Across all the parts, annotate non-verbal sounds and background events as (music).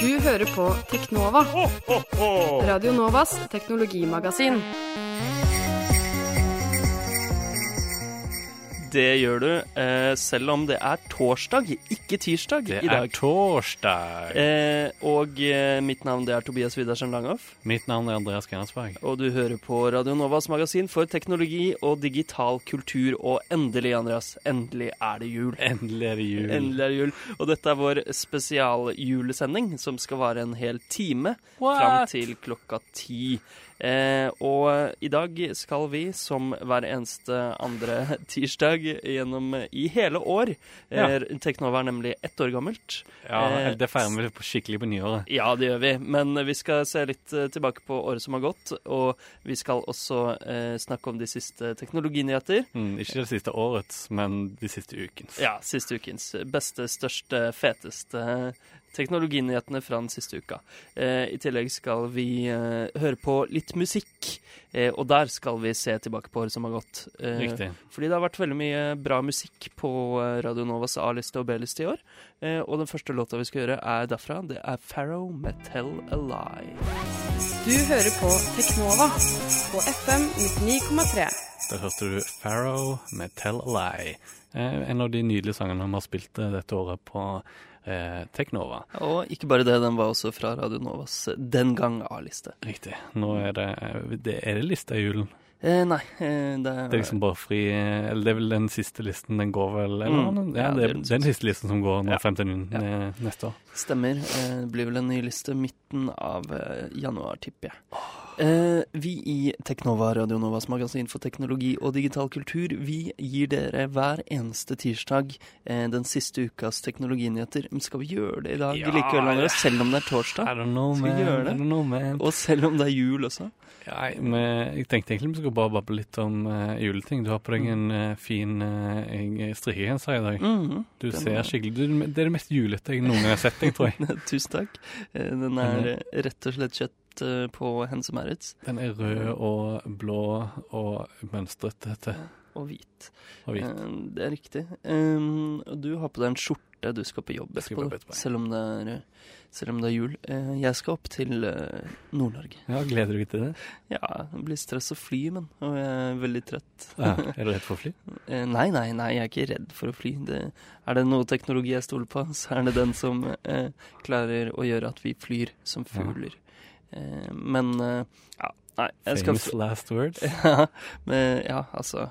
Du hører på Teknova, Radio Novas teknologimagasin. Det gjør du, eh, selv om det er torsdag, ikke tirsdag, Det i er torsdag. Eh, og eh, mitt navn det er Tobias Widersen Langhoff. Mitt navn er Andreas Gerhardsberg. Og du hører på Radio Novas magasin for teknologi og digital kultur. Og endelig, Andreas, endelig er det jul. Endelig er det jul. Endelig er det jul. Og dette er vår spesialjulesending, som skal vare en hel time fram til klokka ti. Eh, og i dag skal vi, som hver eneste andre (laughs) tirsdag gjennom i hele år Ja. eh, Teknova er nemlig ett år gammelt. Ja, Eh, det feirer vi på skikkelig på nyåret. Ja, det gjør vi. Men vi skal se litt eh, tilbake på året som har gått. Og vi skal også eh, snakke om de siste teknologinyheter. Mm, ikke det siste årets, men de siste ukens. Ja, siste ukens. Beste, største, feteste teknologinyhetene fra den siste uka. Eh, I tillegg skal vi eh, høre på litt musikk. Eh, og der skal vi se tilbake på året som har gått. Eh, Riktig. Fordi det har vært veldig mye bra musikk på eh, Radio Novas A-liste og B-liste i år. Eh, og den første låta vi skal gjøre, er derfra. Det er Farrow med 'Tell a Lie'. Du hører på Teknova på FM 99,3. Der hørte du Farrow med 'Tell a Lie'. Eh, en av de nydelige sangene vi har spilt dette året på eh, Teknova. Og ikke bare det, den var også fra Radio Novas den gang A-liste. Riktig. Nå er det, det Er det lista i julen? Eh, nei, eh, det er, Det er liksom bare fri eh, Eller det er vel den siste listen den går vel eller, Mm. Ja, Ja, det, det er den siste listen som går nå Ja. frem til eh, neste år. Stemmer. Eh, det blir vel en ny liste midten av eh, januar, tipper jeg. Eh, vi i Teknova, Radio Novas magasin for teknologi og digital kultur, vi gir dere hver eneste tirsdag eh, den siste ukas teknologinyheter. Men skal vi gjøre det i dag Ja, likevel, ja. Selv om det er torsdag? I don't know, Skal vi gjøre det? I don't know, man. Og selv om det er jul også? Ja, men jeg tenkte egentlig vi skulle bare bable litt om uh, juleting. Du har på deg en uh, fin uh, strikkegenser i dag. Mhm. Du Den ser er- skikkelig du, Det er det mest julete jeg noen gang har sett deg, tror jeg. (laughs) Tusen takk. Eh, Den er eh, rett og slett kjøtt eh, på Hense Maurits Den er rød og blå og mønstrete og hvit. og hvit. Eh, Det er riktig. Um, du har på deg en skjorte du skal på jobb etterpå, ja. selv, om det er, eh, selv om det er jul. Eh, Jeg skal opp til eh, Nord-Norge. Ja, Gleder du deg til det? Ja, det blir stress å fly, men og jeg er veldig trøtt. Ja, er du redd for å fly? (laughs) Eh, Nei, nei, nei, jeg er ikke redd for å fly. Det, er det noe teknologi jeg stoler på, så er det den som eh, klarer å gjøre at vi flyr som fugler. Eh, men eh, ja, nei, jeg skal Famous last words? (laughs) Ja, men, ja altså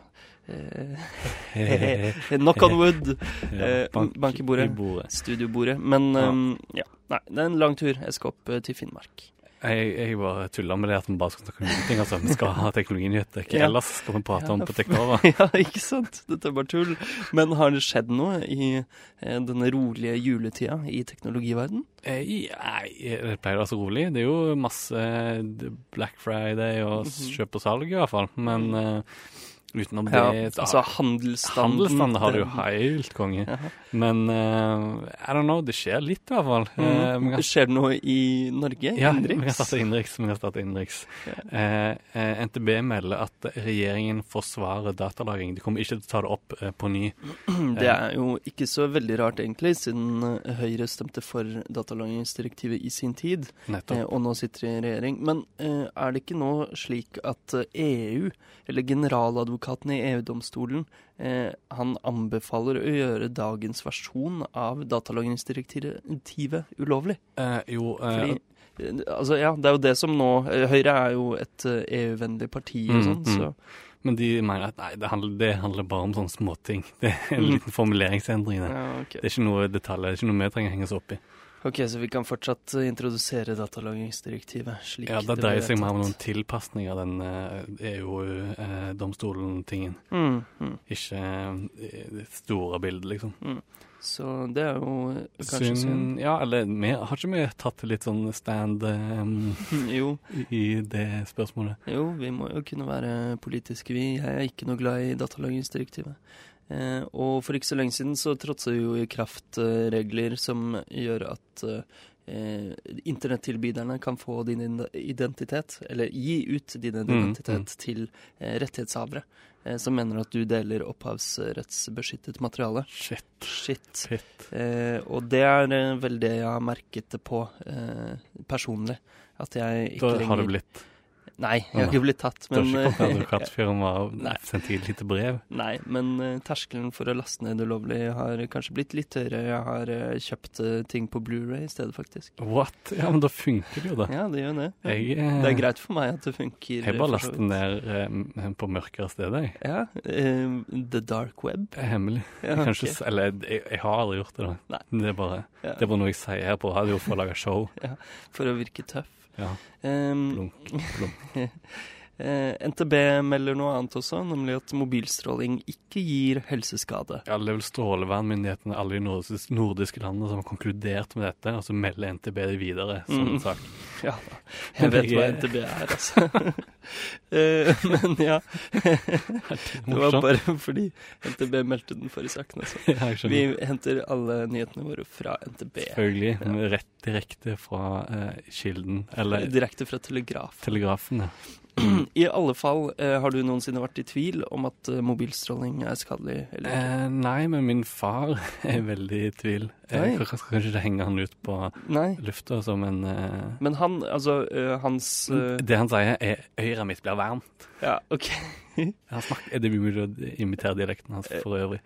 eh, (laughs) Knock on wood. (laughs) ja, bank i bordet. Bordet. Studiobordet. Men Ja. um, ja. Nei, det er en lang tur. Jeg skal opp eh, til Finnmark. Jeg, jeg bare tulla med det at vi bare skal snakke om ting. Altså. Vi skal ha teknologinyheter. Ikke Ja. ellers skal vi prate om på Teknova. (laughs) ja, ikke sant? Dette er bare tull. Men har det skjedd noe i eh, denne rolige juletida i teknologiverden? Eh, Nei, det pleier å være så rolig. Det er jo masse eh, Black Friday og Mhm. kjøp og salg, i hvert fall. Men eh, utenom Ja, det så- altså handelsstanden. Handelsstanden har jo helt konge. Ja. Men uh, I don't know, det skjer litt, i hvert fall. Eh, vi Mm. kan- Skjer det noe i Norge? ja, vi Innenriks? kan starte innenriks. Vi kan starte innenriks. Eh, Uh, NTB melder at regjeringen forsvarer datalagring. De kommer ikke til å ta det opp eh, på ny. (clears throat) Det er jo ikke så veldig rart, egentlig, siden eh, Høyre stemte for datalagringsdirektivet i sin tid, eh, Nettopp. og nå sitter i regjering. Men eh, er det ikke nå slik at eh, EU, eller generaladvokaten i EU-domstolen, eh, han anbefaler å gjøre dagens versjon av datalagringsdirektivet ulovlig? Eh, jo, eh, Fordi eh, Altså, ja, det er jo det som nå eh, Høyre er jo et eh, EU-vennlig parti og Mm, sånn, mm. så men de mener at nei, det handler, det handler bare om sånne småting. Det er en Mm. liten formuleringsendring. Det. ja, okay. det er ikke noe detaljer, det er ikke noe vi trenger å henge oss opp i. Ok, så vi kan fortsatt eh, introdusere datalagringsdirektivet slik Ja, Det dreier seg mer om noen tilpasninger av den eh, EU-domstolen-tingen. Mm, mm. Ikke eh, det store bildet, liksom. Så det er jo eh, kanskje synd. Syn. Ja, eller vi, har ikke vi tatt litt sånn stand um, (laughs) Jo, i det spørsmålet? jo, vi må jo kunne være politiske, vi. Jeg er ikke noe glad i datalagringsdirektivet. Eh, og for ikke så lenge siden så trådte jo i kraft eh, regler som gjør at eh, internettilbyderne kan få din identitet, eller gi ut din Mm, identitet til eh, rettighetshavere eh, som mener at du deler opphavsrettsbeskyttet materiale. Shit. Shit. Eh, og det er vel det jeg har merket det på eh, personlig. At jeg ikke lenger har det blitt Nei, jeg har ikke blitt tatt, Du har ikke advokatfirma eh, (laughs) og (laughs) sendt et lite brev? Nei, men eh, terskelen for å laste ned ulovlig har kanskje blitt litt høyere. Jeg har eh, kjøpt ting på Blu-ray i stedet, faktisk. What? Ja, men da funker det jo, da. Ja, det gjør det. Jeg, eh, Det er greit for meg at det funker. Jeg bare laster ned eh, på mørkere steder, jeg. Ja, eh, The Dark Web. Hemmelig. (laughs) Ja, Kanskje, Eller jeg, jeg har aldri gjort det, da. Nei. Det er bare, Ja, det er bare noe jeg sier her på radio for å lage show. Ja, For å virke tøff. Ja, Um, blunk, blunk. Eh, NTB melder noe annet også, nemlig at mobilstråling ikke gir helseskade. Ja, det er vel strålevernmyndighetene alle de nordiske, nordiske landene som har konkludert med dette, og så melder NTB det videre som en Mm. sak. (laughs) Ja, jeg vet hva NTB er, altså. (laughs) Eh, men ja, (laughs) det var bare fordi NTB meldte den forrige saken. Altså. Vi henter alle nyhetene våre fra NTB. Selvfølgelig. Ja. Rett direkte fra eh, kilden, eller Direkte fra Telegraf. telegrafen. Ja. I alle fall, eh, har du noensinne vært i tvil om at eh, mobilstråling er skadelig? Eller? Eh, nei, men min far (laughs) er veldig i tvil. Nei. Jeg skal kanskje ikke henge han ut på Nei. lufta som en eh, Men han, altså eh, hans eh, Det han sier, er 'øret mitt blir varmt'. Ja, OK. (laughs) Han snakker, det blir mulig å imitere dialekten hans Eh, for øvrig.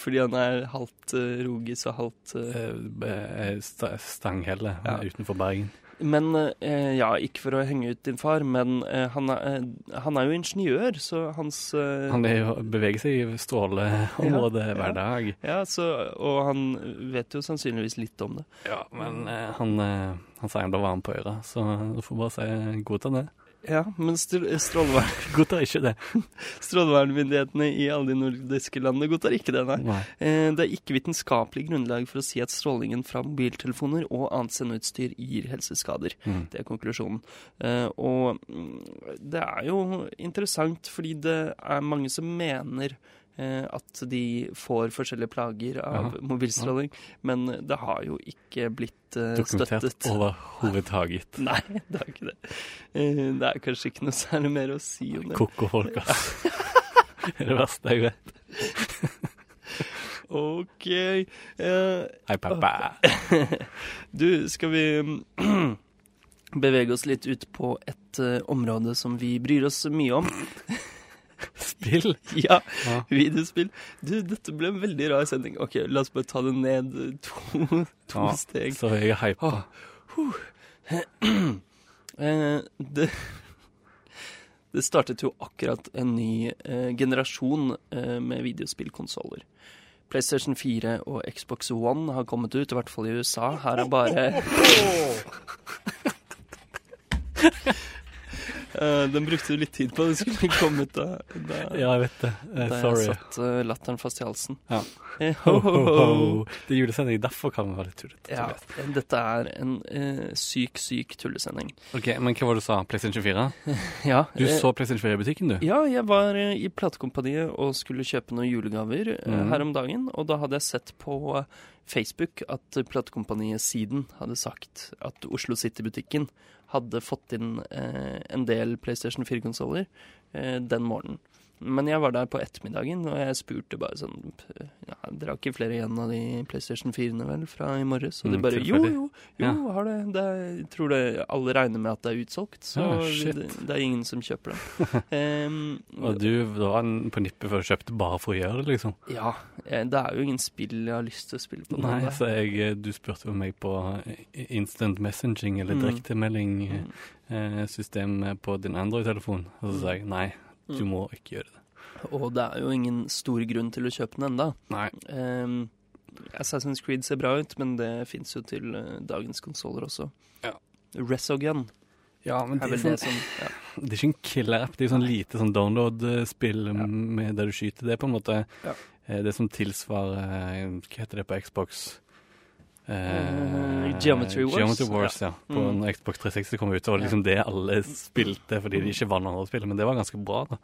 Fordi han er halvt uh, rogis og halvt eh, Eh, eh, sta- Stanghelle Ja. eh, utenfor Bergen. Men eh, ja, ikke for å henge ut din far, men eh, han, er, eh, han er jo ingeniør, så hans eh, Han jo, beveger seg i stråleområdet Ja, hver dag. Ja, så, og han vet jo sannsynligvis litt om det. Ja, men eh, han, eh, han sier han blir varm på øret, så du får bare si godta det. Ja, men str strålevern, (laughs) Godtar ikke det. (laughs) strålevernmyndighetene i alle de nordiske landene godtar ikke det, nei. Nei. Eh, Det er ikke vitenskapelig grunnlag for å si at strålingen fra mobiltelefoner og annet sendeutstyr gir helseskader. Mm. Det er konklusjonen. Eh, og mm, det er jo interessant, fordi det er mange som mener at de får forskjellige plager av Ja. mobilstråling, men det har jo ikke blitt støttet. Dokumentert støttet. overhodet. (laughs) Nei, det er ikke det. Uh, det er kanskje ikke noe særlig mer å si om det. Koko-folk, ass. (laughs) Det er det verste jeg vet. OK. uh, Hei, pappa. (laughs) Du, skal vi (clears throat) bevege oss litt ut på et eh, område som vi bryr oss mye om? Spill. Ja, Ja. videospill. Du, dette ble en veldig rar sending. Ok, la oss bare ta det ned to, to Ja, steg. Så jeg er hypa. (clears throat) Eh, det, det startet jo akkurat en ny eh, generasjon eh, med videospillkonsoller. PlayStation 4 og Xbox One har kommet ut, i hvert fall i USA. Her er bare (laughs) (laughs) Den brukte du litt tid på. Det skulle komme ut da, da, Ja, jeg vet det. Sorry. da sorry. jeg satt uh, latteren fast i halsen. Ja. (laughs) Eh, Ho, ho, ho. Det er julesending, derfor kan vi være litt tullete. Ja, dette er en uh, syk, syk tullesending. Ok, Men hva var det du sa? PlayStation 24? (laughs) Ja, Du eh, så PlayStation 4 i butikken, du? Ja, jeg var eh, i platekompaniet og skulle kjøpe noen julegaver eh, Mhm. her om dagen. Og da hadde jeg sett på eh, Facebook at platekompaniet Siden hadde sagt at Oslo City-butikken hadde fått inn eh, en del PlayStation 4-konsoller eh, den morgenen. Men jeg var der på ettermiddagen, og jeg spurte bare sånn ja, Dere har ikke flere igjen av de PlayStation 4-ene, vel, fra i morges? Og de Mm, bare Jo, jo, jo, Ja. har det. det er, tror det alle regner med at det er utsolgt, så Ah, det, det er ingen som kjøper det. um, (laughs) Og du var på nippet før du kjøpte bare for å gjøre det, liksom? Ja, eh, det er jo ingen spill jeg har lyst til å spille på. Nei, så jeg, eh, du spurte meg på eh, instant messaging eller Mm. direktemelding-system Mm. på din Android-telefon, og så sa jeg nei, du må ikke gjøre det. Og det er jo ingen stor grunn til å kjøpe den enda. Nei. Um, Assassin's Creed ser bra ut, men det fins jo til eh, dagens konsoller også. Ja. Resogun Ja, men er det er, sånn, det som ja. (laughs) det er ikke en killer-app, det er jo sånn lite sånn download-spill Ja. med der du skyter. Det er på en måte Ja. eh, det som tilsvarer eh, Hva heter det på Xbox? Eh, Geometry Wars. Geometry Wars, ja. På Mm. når Xbox 360 kom ut, og det liksom det alle spilte fordi de ikke vant andre spill, men det var ganske bra. da.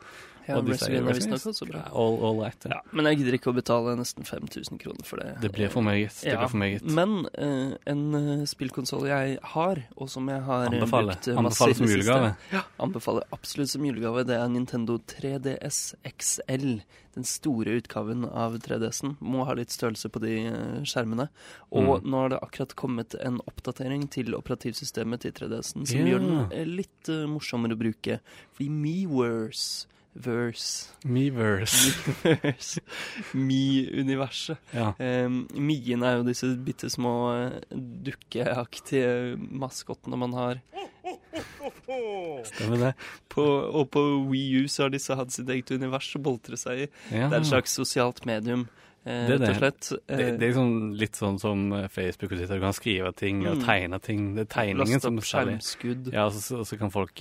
Ja, Og de Resident Evil visstnok også bra. All, all right. Ja. Ja, men jeg gidder ikke å betale nesten 5000 kroner for det. Det blir for meget. Det Ja, blir for meget. Men uh, en uh, spillkonsoll jeg har, og som jeg har eh, Anbefaler. brukt eh, masse Anbefaler som julegave. Ja, anbefaler absolutt som julegave. Det er Nintendo 3DS XL. Den store utgaven av 3DS-en. Må ha litt størrelse på de eh, skjermene. Og Mm. Nå har det akkurat kommet en oppdatering til operativsystemet til 3DS-en som yeah. gjør den eh, litt uh, morsommere å bruke. Fordi Miiverse Verse Meverse. Miiverse Mi-universet. Ja. Um, Mien er jo disse bitte små eh, dukkeaktige maskottene man har. Stemmer det. På, og på Wii U så har disse hatt sitt eget univers å boltre seg i. Ja. Det er et slags sosialt medium, Det rett og det. slett. Det, Eh, det er liksom litt sånn som eh, Facebook og Twitter. Du kan skrive ting og Mm. tegne ting. Det er tegningen som særlig. Ja, og så, og så kan folk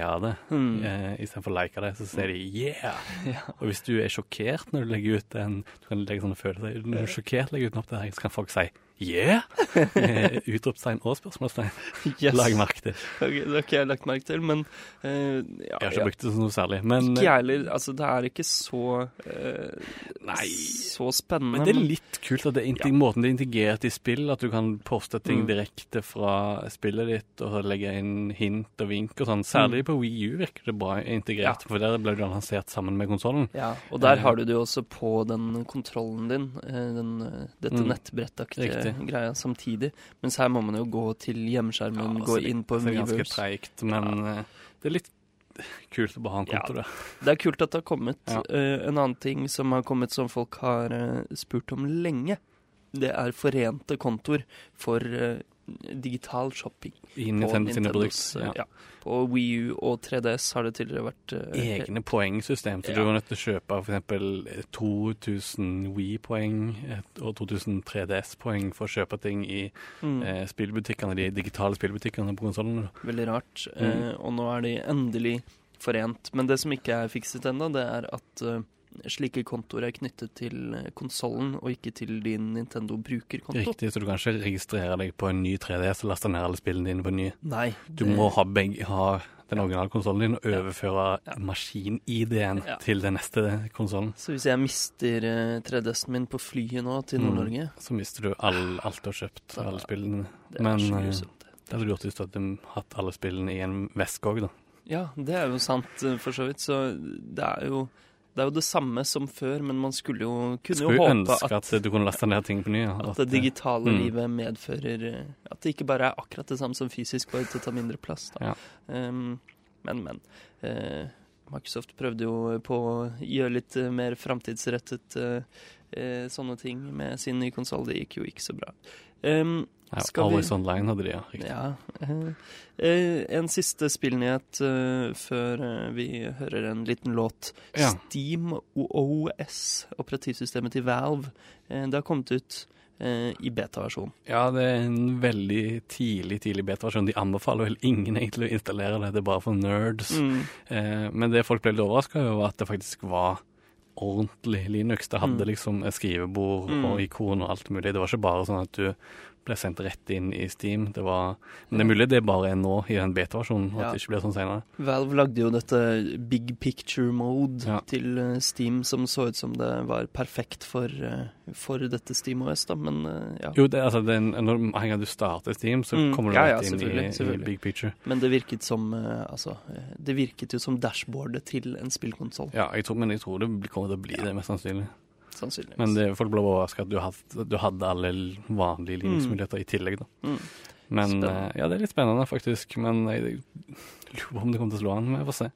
av det. Mm. Eh, Istedenfor like det, så ser de 'yeah'. (laughs) Ja. Og hvis du er sjokkert når du legger ut en Du kan legge sånne følelser Når du er sjokkert legger ut en oppdatering, så kan folk si 'yeah'. Med utropstegn og spørsmålstegn. (laughs) Yes. Lag merke til. Ok, det har ikke jeg lagt merke til, men uh, ja, Jeg har ikke ja. brukt det som noe særlig. Men, Ikke jeg heller. Altså, det er ikke så uh, Nei. Så spennende. men det er litt kult at det er ja. måten det er integrert i spill, at du kan poste ting Mm. direkte fra spillet ditt og legge inn hint og vink og sånn. Særlig på Wii U virker det bra integrert, Ja. for der ble du lansert sammen med konsollen. Ja, og der Eh, har du det jo også på den kontrollen din, eh, den, eh, dette Mm. nettbrettaktige. Greia samtidig. Mens her må man jo gå til hjemmeskjermen, Ja, gå så det- inn på Så det er ganske treigt, men ja. det er litt kult å bare ha en konto Ja. Det er kult at det har kommet. Ja. Uh, en annen ting som har kommet som folk har uh, spurt om lenge, det er forente kontoer for eh, digital shopping. I på Nintendo sine Nintendos, produkter. Ja. ja. På Wii U og 3DS har det tidligere vært uh, Egne poengsystem, så Ja. du var nødt til å kjøpe f.eks. 2000 Wii-poeng og 2000 3DS-poeng for å kjøpe ting i mm. uh, spillbutikkene, de digitale spillbutikkene på konsollene. Veldig rart. Mm. Uh, og nå er de endelig forent. Men det som ikke er fikset ennå, det er at slike kontoer er knyttet til konsollen, og ikke til din Nintendo brukerkonto. Riktig, så du kan ikke registrere deg på en ny 3DS og laste ned alle spillene dine på en ny. Nei. Du det- må ha, begge, ha den originale konsollen din og overføre Ja. maskin-ID-en Ja. til den neste konsollen. Så hvis jeg mister eh, 3DS-en min på flyet nå til Mm. Nord-Norge Så mister du all, alt du har kjøpt, av alle spillene. Det er Men eh, det hadde du gjort hvis du hadde hatt alle spillene i en veske òg, da. Ja, det er jo sant, eh, for så vidt. Så det er jo det er jo det samme som før, men man skulle jo kunne jo Skulle håpe ønske at, at, du kunne laste ned ting på ny. At, at det digitale mm. livet medfører eh, At det ikke bare er akkurat det samme som fysisk, bare til å ta mindre plass. Da. Ja. Um, men, men. Eh, Microsoft prøvde jo på å gjøre litt eh, mer framtidsrettet eh, eh, sånne ting med sin nye konsoll. Det gikk jo ikke så bra. Um, Ja, Always vi- Online hadde de, ja. Riktig. ja. en siste spillnyhet før vi hører en liten låt. Ja. Steam OS, operativsystemet til Valve, det har kommet ut i beta-versjon. Ja, det er en veldig tidlig tidlig beta-versjon. De anbefaler vel ingen egentlig å installere det, det er bare for nerds. Mm. Eh, men det folk ble litt overraska over, var at det faktisk var ordentlig Linux. Det hadde Mm. liksom et skrivebord Mm. og ikon og alt mulig. Det var ikke bare sånn at du ble sendt rett inn i Steam. Det var, men det er mulig det bare er nå i den beta-versjonen, Ja. at det ikke blir sånn senere. Valve lagde jo dette big picture mode Ja. til eh, Steam som så ut som det var perfekt for, eh, for dette Steam OS, da, men eh, ja. Jo, det, altså, den, når en gang du starter Steam, så Mm. kommer du Ja, ja, rett inn i, i. Big Picture. Men det virket som Altså, det virket jo som dashboardet til en spillkonsoll, Ja, jeg tror, men jeg tror det kommer til å bli det, mest sannsynlig. Sannsynligvis. Men det, folk ble overraska at du hadde, du hadde alle vanlige ligningsmuligheter mm. i tillegg, da. Mm. Men Spennende. eh, ja, det er litt spennende, faktisk. Men jeg, jeg lurer på om det kommer til å slå an. Vi får se.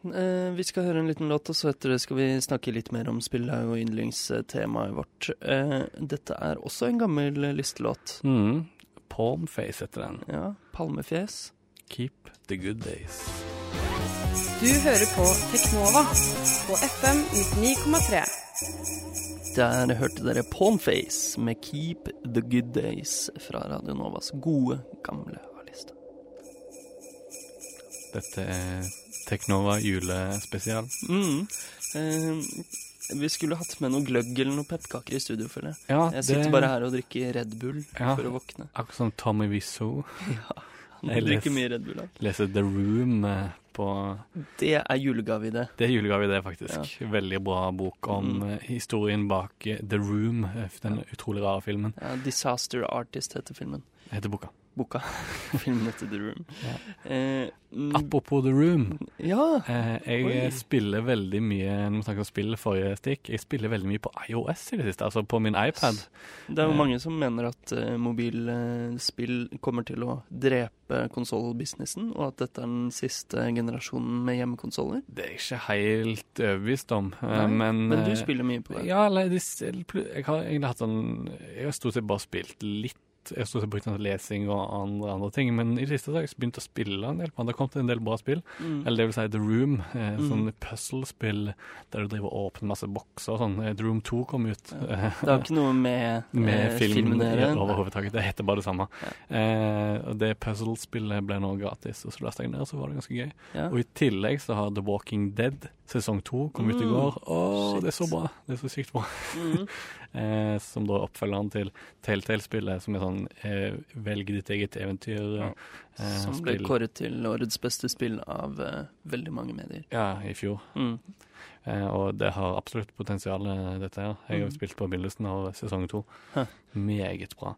Eh, vi skal høre en liten låt, og så etter det skal vi snakke litt mer om spillet og yndlingstemaet vårt. Eh, dette er også en gammel listelåt. Mm. Palmface heter den. Ja, Palmefjes. Keep the good days. Du hører på Teknova på FM 99,3. Der hørte dere Pornface med Keep the Good Days fra Radio Novas gode, gamle A-liste. Dette er Teknova julespesial. Mm. Eh, vi skulle hatt med noe gløgg eller noe pepperkaker i studio, føler jeg. Ja, Jeg sitter bare her og drikker Red Bull Ja. for å våkne. Akkurat som Tommy Wiseau. (laughs) Jeg Jeg drikker les- mye Red Bull. Da. Leser The Room eh, på Det er julegave i det. Det er julegave, det, faktisk. Veldig bra bok om Mm. eh, historien bak eh, The Room, eh, den utrolig rare filmen. Ja, Disaster Artist heter filmen. Heter boka. Boka. (laughs) filmen heter The Room. Ja. Eh, Apropos The Room. ja. Eh, jeg Oi. spiller veldig mye Når vi snakker om spill forrige stikk, jeg spiller veldig mye på iOS i det siste, altså på min iPad. Det er jo Eh. mange som mener at uh, mobilspill kommer til å drepe konsollbusinessen, og at dette er den siste generasjonen med hjemmekonsoller. Det er jeg ikke helt overbevist om, eh, Nei, men Men du eh, spiller mye på det. Ja, eller jeg har egentlig hatt sånn Jeg har stort sett bare spilt litt. Jeg har stort sett brukt den til lesing og andre, andre ting, men i det siste har jeg begynt å spille en del. Det har kommet en del bra spill. Mm. Eller det vil si The Room, eh, Mm. sånn puzzle-spill der du driver og åpner masse bokser og sånn. Eh, The Room 2 kom ut. Ja. Det har ikke noe med, (laughs) med eh, filmen filmen å gjøre. overhodet. Det heter bare det samme. Ja. Eh, og det puzzle-spillet ble nå gratis, og så lasta jeg ned, og så var det ganske gøy. Ja. Og i tillegg så har The Walking Dead sesong to kom ut i Mm. går. Å, Shit. det er så bra! Det er så sykt bra. Mm. (laughs) Eh, som da oppfølger oppfølgeren til Telltale-spillet, som er sånn eh, velg ditt eget eventyr. Ja. eh, Som ble spill. kåret til årets beste spill av eh, veldig mange medier. Ja, i fjor. Mm. Eh, og det har absolutt potensial, eh, dette her. Jeg har Mm. spilt på begynnelsen av sesong to. Meget bra.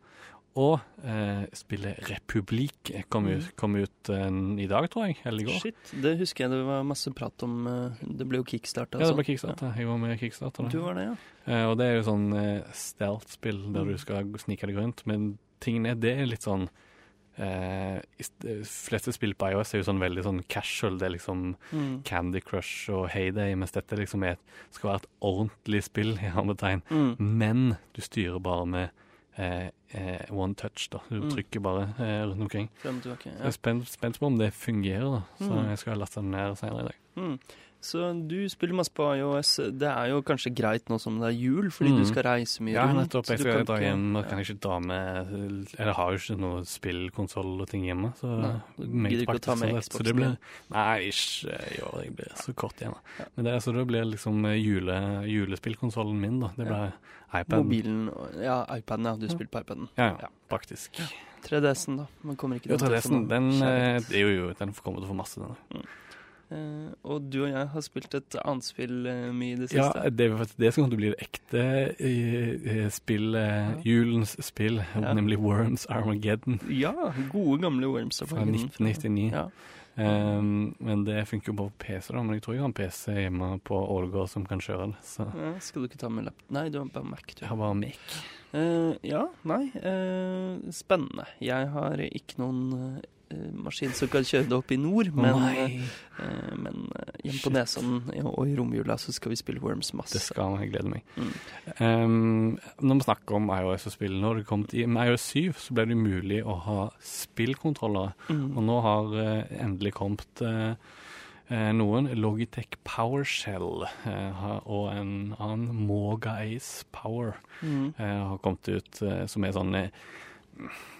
Og eh, spillet Republikk kom, Mm. ut, kom ut eh, i dag, tror jeg. Eller i går. Shit, det husker jeg det var masse prat om. eh, Det ble jo kickstarta. Ja, det ble kickstarter. Jeg var med i kickstarta. Du var det, ja. Eh, og det er jo sånn eh, stealth-spill der Mm. du skal snike deg rundt. Men tingen er, det er litt sånn eh, De fleste spill på iOS er jo sånn veldig sånn casual. Det er liksom Mm. Candy Crush og Heyday, mens dette liksom er, skal være et ordentlig spill, i hermetegn. Mm. Men du styrer bare med eh, eh, one touch, da. Du Mm. trykker bare eh, rundt omkring. Tilbake. Så jeg er spent, spent på om det fungerer, da. Så Mm. jeg skal laste den ned senere i dag. Mm. Så du spiller masse på iOS. Det er jo kanskje greit nå som det er jul, fordi Mm. du skal reise mye Ja, rundt. nettopp. Jeg skal dra hjem og ja. kan ikke dra med Eller har jo ikke noe spillkonsoll og ting hjemme. Så Nei, gidder ikke å ta med sånn. Så det blir. Nei, ikke i år. Jeg blir så kort igjen. Ja. Men det, så det blir liksom eh, jule, julespillkonsollen min, da. Det blir iPad. Mobilen Ja, iPaden, ja. Du spiller på iPaden. Ja, ja, Ja. 3DS-en, da. Man kommer ikke Jo, til å få 3DS-en, noe den, eh, er jo, jo, den kommer til å få masse, den. Eh, og du og jeg har spilt et annet spill eh, mye i det Ja, det er faktisk det som kommer til å bli det ekte eh, eh, spill, eh, julens spill, Ja. nemlig Worms Armageddon Ja, gode gamle Worms Armageddon. fra 1999. Ja. Um, men det funker jo bare på PC, da. Men jeg tror jeg har en PC hjemme på Ålgård som kan kjøre det. Så Ja, skal du ikke ta med lapp... Nei, du har bare Mac, du. jeg har bare Mac. Uh, ja, nei. Uh, spennende. Jeg har ikke noen eh, maskin som kan kjøre det opp i nord, men, eh, men eh, hjemme på. Nesodden og i romjula så skal vi spille Worms masse. Det skal jeg glede meg. Mm. Um, når vi snakker om iOS og spill, når det kom til med iOS 7, så ble det umulig å ha spillkontroller, Mm. Og nå har uh, endelig kommet eh, noen. Logitech PowerShell og en annen Moga Ace Power Mm. har kommet ut, som er sånn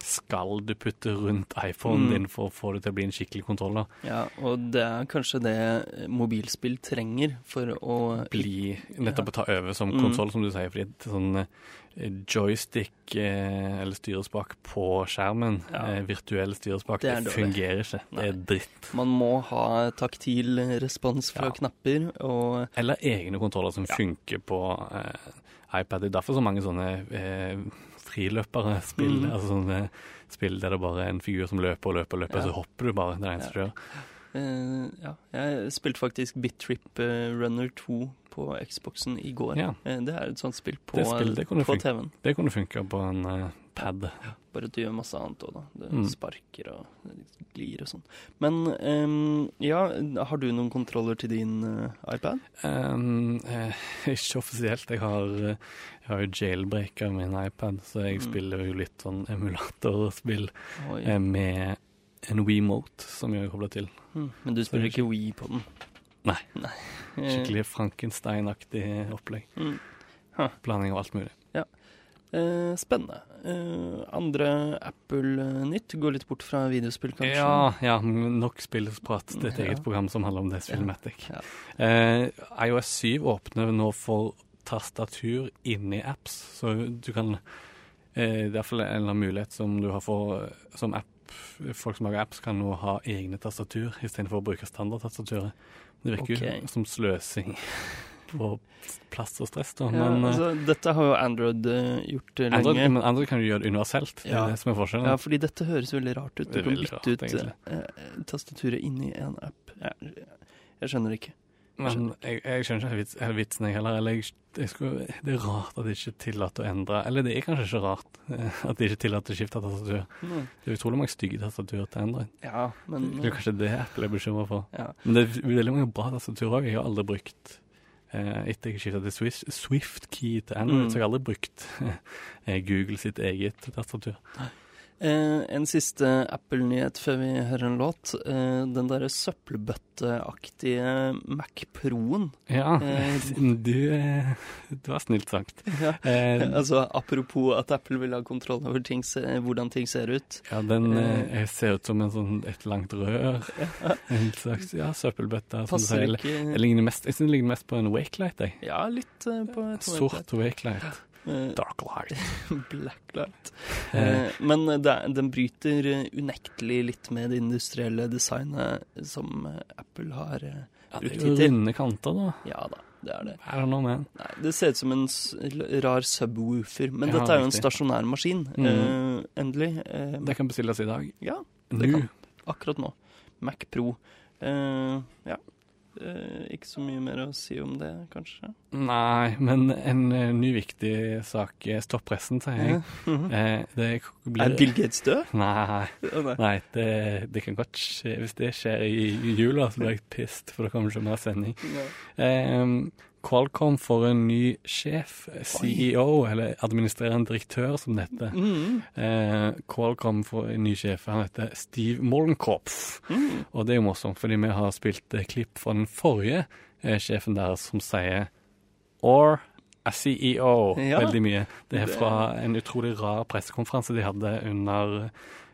Skal du putte rundt iPhonen Mm. din for å få det til å bli en skikkelig kontroller? Ja, og det er kanskje det mobilspill trenger for å Bli nettopp å ta over som Mm. konsoll, som du sier. Fordi er sånn eh, joystick eh, eller styrespak på skjermen, Ja. eh, virtuell styrespak, Det det, fungerer ikke. Det er dritt. Man må ha taktil respons fra Ja. knapper, og Eller egne kontroller som Ja. funker på eh, iPad. Det er derfor så mange sånne eh, friløpere spill. Mm. Altså sånne spill der det bare er en figur som løper og løper og løper, Ja. så hopper du bare. Det er det eneste du gjør. Uh, ja. Jeg spilte faktisk Bit Trip eh, Runner 2 på Xboxen i går. Ja. Eh, det er et sånt spill på, Det spill, det på. TV-en. Det kunne funka på en eh, pad. Bare at du gjør masse annet òg, da. Du Mm. sparker og glir og sånn. Men um, ja, har du noen kontroller til din uh, iPad? Um, eh, (laughs) ikke offisielt. Jeg har, jeg har jo jailbreaka min iPad, så jeg Mm. spiller jo litt sånn emulatorspill Oi. eh, med en WeMote som jeg har kobla til. Mm. Men du spiller ikke Wii på den? Nei. Nei. (laughs) Skikkelig Frankenstein-aktig opplegg. Mm. Blanding av alt mulig. Eh, spennende. Eh, andre Apple-nytt går litt bort fra videospill, kanskje? Ja, ja, nok spillprat. til et Ja. eget program som handler om det, Spillmatic. Ja. Uh, iOS 7 åpner nå for tastatur inni apps, så du kan uh, Det er iallfall en eller annen mulighet som du har for som app. Folk som lager apps, kan nå ha egne tastatur istedenfor å bruke standardtastaturet. Det virker okay. jo som sløsing på plass og stress, da. Men, ja, altså, dette har jo Android eh, gjort lenge. Android, men Android kan du gjøre det universelt. Det er det som er forskjellen. Ja, fordi dette høres veldig rart ut. Du er kan bytte ut eh, tastaturet inni en app. Jeg, jeg skjønner ikke. Men jeg, jeg skjønner ikke hele vitsen, jeg heller. Eller jeg, jeg skulle, det er rart at de ikke tillater å endre Eller det er kanskje ikke rart eh, at de ikke tillater å skifte tastatur. Det er utrolig mange stygge tastaturer til Android. Ja, men Det er kanskje det Apple er bekymra for. ja. Men det er veldig mange bra tastaturer òg. Jeg har aldri brukt eh, Etter jeg skifta til Swift, Swift Key til Android, Mm. så jeg har aldri brukt (laughs) eh, Google sitt eget tastatur. Eh, en siste Apple-nyhet før vi hører en låt. Eh, den derre søppelbøtteaktige Mac Pro-en. Ja, Eh, (laughs) du, eh, du har snilt sagt. (laughs) Ja. Eh, Altså, apropos at Apple vil ha kontroll over ting, hvordan ting ser ut. Ja, den eh, ser ut som en sånn, et langt rør. (laughs) En slags ja, søppelbøtte. Passer. Ikke Jeg, ligner mest, jeg synes det ligner mest på en wakelight. Jeg. Ja, litt eh, på et Sort wakelight. Eh, Dark light. (laughs) Blacklight. Eh, Eh, men det, den bryter unektelig litt med det industrielle designet som Apple har. ja, det er jo denne runde kanter, da. Ja da, det er det. Er det, noe med? Nei, det ser ut som en rar subwoofer, men Ja, dette er jo en stasjonær maskin. Mm. Eh, endelig. Eh, Det kan bestilles i dag. ja, det Nå. kan. akkurat nå. Mac Pro. Eh, ja. Eh, ikke så mye mer å si om det, kanskje. Nei, men en eh, ny viktig sak. Stopp pressen, sier jeg. Mhm. Eh, det blir Er Bill Gates død? Nei, nei. det, det kan godt skje. Hvis det skjer i, jula, så blir jeg pissed, for da kommer det ikke mer sending. Ja. Eh, Qualcomm får en ny sjef, CEO, eller administrerende direktør, som det heter. Mm. Eh, Qualcomm får en ny sjef, han heter Steve Mollenkopf. Mm. Og det er jo morsomt, fordi vi har spilt eh, klipp fra den forrige eh, sjefen der som sier Or a CEO Ja. veldig mye. Det er fra en utrolig rar pressekonferanse de hadde under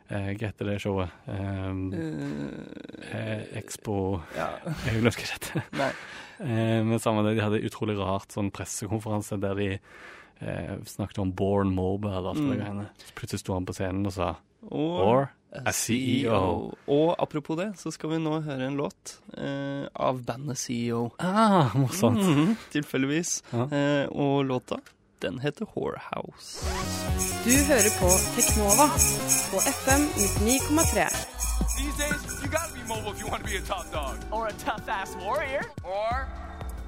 eh, Hva heter det showet? Um, Eh, eh, Expo ja. (laughs) Jeg ikke hva det heter. Nei. Eh, men samme det, de hadde utrolig rart sånn pressekonferanse der de eh, snakket om Born Mobile og alt det Mm. greiene. Så plutselig sto han på scenen og sa Og Or a CEO. Og apropos det, så skal vi nå høre en låt eh, av bandet CEO. Ah, morsomt. Mhm, tilfeldigvis. Ja. Eh, og låta, den heter Whorehouse. Du hører på Teknova på FM 99,3. These days, you gotta be mobile if you want to be a top dog. Or a tough ass warrior. Or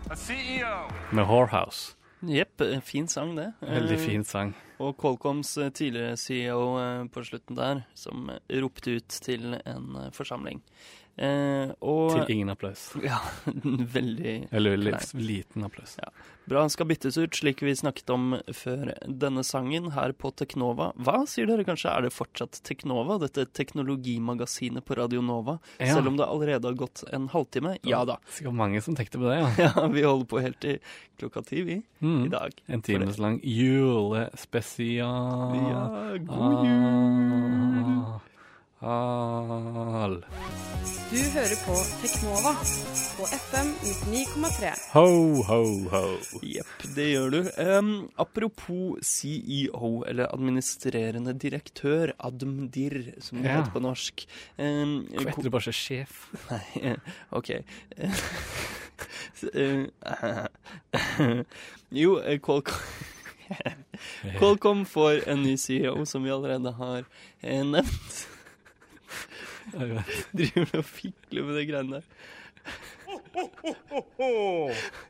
a E CEO. Med Whorehouse. Jepp, fin sang det. Veldig Eh, fin sang. Og Qualcoms eh, tidligere CEO eh, på slutten der, som ropte ut til en forsamling. Eh, og Til ingen applaus. (laughs) Ja, veldig Eller livs, liten applaus. bra. Skal byttes ut, slik vi snakket om før denne sangen, her på Teknova. Hva, sier dere kanskje? Er det fortsatt Teknova, dette teknologimagasinet på Radio Nova? Ja. Selv om det allerede har gått en halvtime? Ja da. Sikkert mange som tenkte på det, ja. (laughs) Ja, vi holder på helt til klokka ti, vi, i Mm. dag. En times lang julespesial. Ja, god jul! Ah, Al. Du hører på Teknova på FM 99,3. Ho, ho, ho. Jepp, det gjør du. Um, apropos CEO, eller administrerende direktør, ADMDIR, som det Ja. heter på norsk. Um, Hvorfor heter det bare så sjef? Nei, (laughs) OK. (laughs) Jo, eh, Qualcomm (laughs) Qualcomm får en ny CEO, som vi allerede har eh, nevnt. (laughs) Driver og fikler med de greiene der.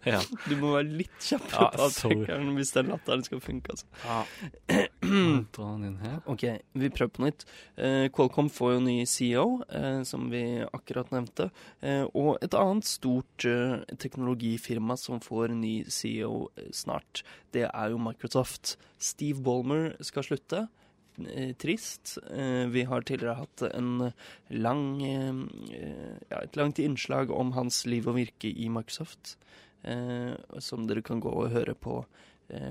Ja. Du må være litt kjappere Ja, på avtrekkeren hvis den latteren skal funke. altså. (clears throat) Dra den inn her. Ok, vi prøver på nytt. Eh, Qualcomm får jo ny CEO, eh, som vi akkurat nevnte. Eh, og et annet stort eh, teknologifirma som får ny CEO snart, det er jo Microsoft. Steve Ballmer skal slutte. Eh, trist. Eh, vi har tidligere hatt en lang, eh, ja, et langt innslag om hans liv og virke i Microsoft, som dere kan gå og høre på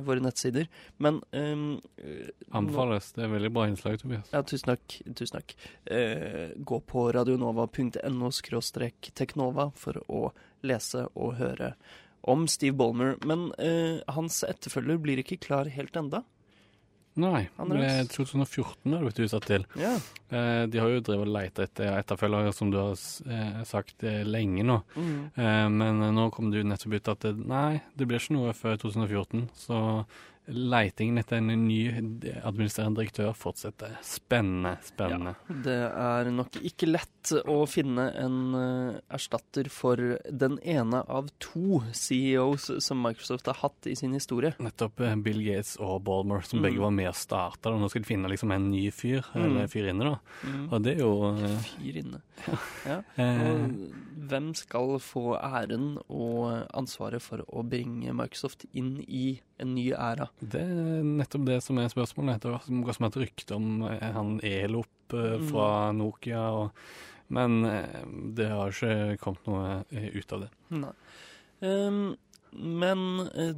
våre nettsider. Men eh, Anbefales. Det er veldig bra innslag, Tobias. ja, tusen takk. Tusen takk. Uh, gå på radionova.no teknova for å lese og høre om Steve Ballmer. Men uh, hans etterfølger blir ikke klar helt enda. Nei, det er 2014 har det blitt utsatt til. Ja. Eh, de har jo drevet og leita etter etterfølgere, som du har eh, sagt eh, lenge nå. Mm. Eh, men eh, nå kom det jo nettopp ut at det, nei, det blir ikke noe før 2014. Så leitingen etter en ny administrerende direktør fortsetter. Spennende, spennende. Det er nok ikke lett å finne en eh, erstatter for den ene av to CEOs som Microsoft har hatt i sin historie. Nettopp eh, Bill Gates og Balmer, som Mm. begge var med og starta. Nå skal de finne liksom en ny fyr, Mm. eller fyrinne, da. Og det er jo eh, Fyr inne. Ja. (laughs) Og hvem skal få æren og ansvaret for å bringe Microsoft inn i en ny æra? Det er nettopp det som er spørsmålet. Det gått som et rykte om eh, han Elop eh, Mm. fra Nokia, og, men eh, det har ikke kommet noe ut av det. Nei. Um, men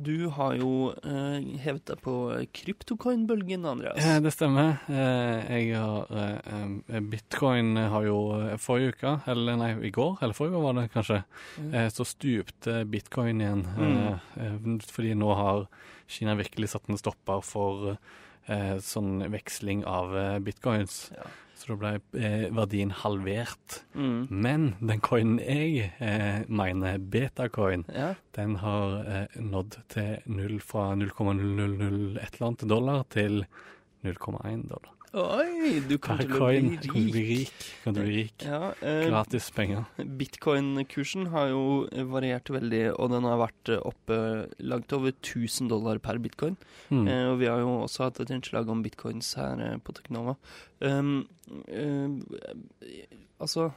du har jo hevet deg på kryptocoin-bølgen, Andreas. Det stemmer. Jeg har Bitcoin har jo forrige uke, eller nei, i går, eller forrige uke var det kanskje, Mm. så stupte bitcoin igjen. Mm. fordi nå har Kina virkelig satt en stopper for eh, sånn veksling av eh, bitcoins. Ja. Så da ble eh, verdien halvert. Mm. Men den coinen jeg eh, mener, betacoin, Ja. den har eh, nådd til null fra 0,001 eller annet dollar til 0,1 dollar. Oi, du kommer til å bli Kan du bli rik. rik? Kan du bli rik? Ja, eh, Gratis penger. Bitcoin-kursen har jo variert veldig, og den har vært oppe langt over 1000 dollar per bitcoin. Mm. Eh, og vi har jo også hatt et innslag om bitcoins her eh, på Teknova. Um, eh, altså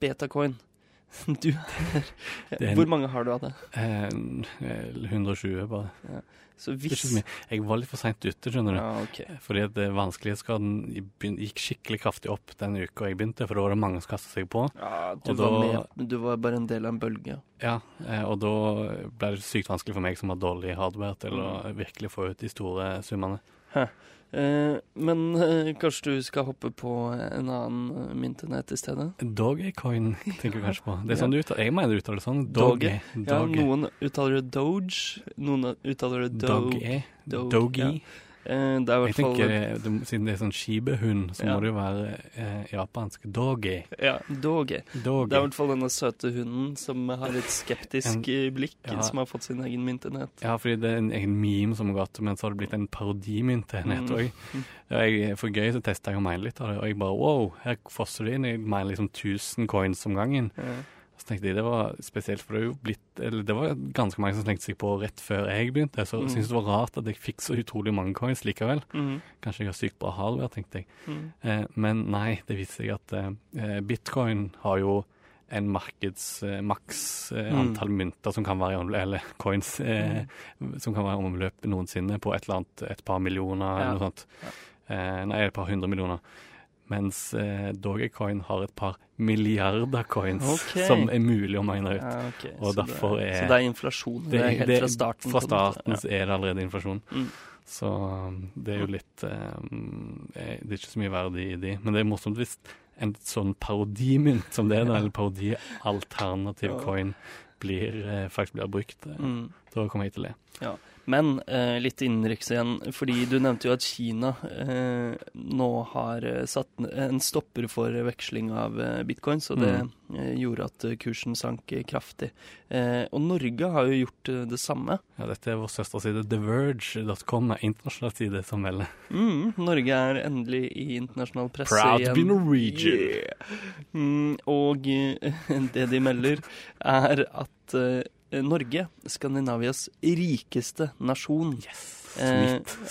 Betacoin. (laughs) Du en- Hvor mange har du av det? Eh, 120, bare. Så Det er ikke så hvis. Jeg var litt for seint ute, skjønner du. Ja, okay. Fordi at eh, vanskelighetsgraden gikk skikkelig kraftig opp den uka jeg begynte, for da var det mange som kastet seg på. Ja, du, Og var da- med, men du var bare en del av en bølge. Ja, eh, og da ble det sykt vanskelig for meg som har dårlig hardware, til å Mm. virkelig få ut de store summene. Eh, men eh, kanskje du skal hoppe på en annen eh, myntenhet i stedet? Dogecoin tenker du kanskje på. Det er sånn du uttaler Jeg mener du uttaler det sånn. Doge. Doge. Ja, noen uttaler det Doge, noen uttaler det Doge. Doge. Doge, doge. ja. Eh, det er i Jeg hvert fall tenker, eh, det, Siden det er sånn skibehund, så Ja. må det jo være eh, japansk. Doge. Ja, Doge. Doge. Det er i hvert fall denne søte hunden som har litt skeptisk en, blikk, Ja. som har fått sin egen myntenhet. Ja, fordi det er en egen meme som har gått, men så har det blitt en parodimyntenhet Mm. òg. For gøy så testa jeg å mine litt av det, og jeg bare wow, her fosser det inn. Jeg miner liksom 1000 coins om gangen. Ja. Så tenkte jeg det var spesielt, for det er jo blitt Eller det var ganske mange som slengte seg på rett før jeg begynte, så jeg Mm. syntes det var rart at jeg fikk så utrolig mange coins likevel. Mm. Kanskje jeg har sykt bra hardware, tenkte jeg. Mm. Eh, men nei, det viser seg at eh, bitcoin har jo en markeds eh, maks eh, Mm. antall mynter som kan være eller coins eh, Mm. som kan være i omløp noensinne, på et eller annet et par millioner Ja. eller noe sånt. Eh, nei, et par hundre millioner. Mens eh, Dogecoin har et par milliarder coins okay. som er mulig å mine ut. Ja, okay. Og så, derfor det, er- så det er inflasjon det, er helt fra starten? Fra starten ja. er det allerede inflasjon. Mm. Så um, det er jo litt um, eh, Det er ikke så mye verdi i de. Men det er morsomt hvis en sånn parodimynt som det er, (laughs) eller parodialternativ Ja. coin, blir, eh, faktisk blir brukt. eh, Mm. Da kommer jeg til å le. Men eh, litt innenriks igjen, fordi du nevnte jo at Kina eh, nå har eh, satt en stopper for veksling av eh, bitcoins, og det eh, gjorde at eh, kursen sank kraftig. Eh, og Norge har jo gjort det samme. Ja, dette er vår søsterside TheVerge.com, er internasjonal side som melder. Mm, Norge er endelig i internasjonal presse Proud to be. Norwegian. Yeah. Mm, og (laughs) det de melder, er at Norge, Skandinavias rikeste nasjon, Sweet.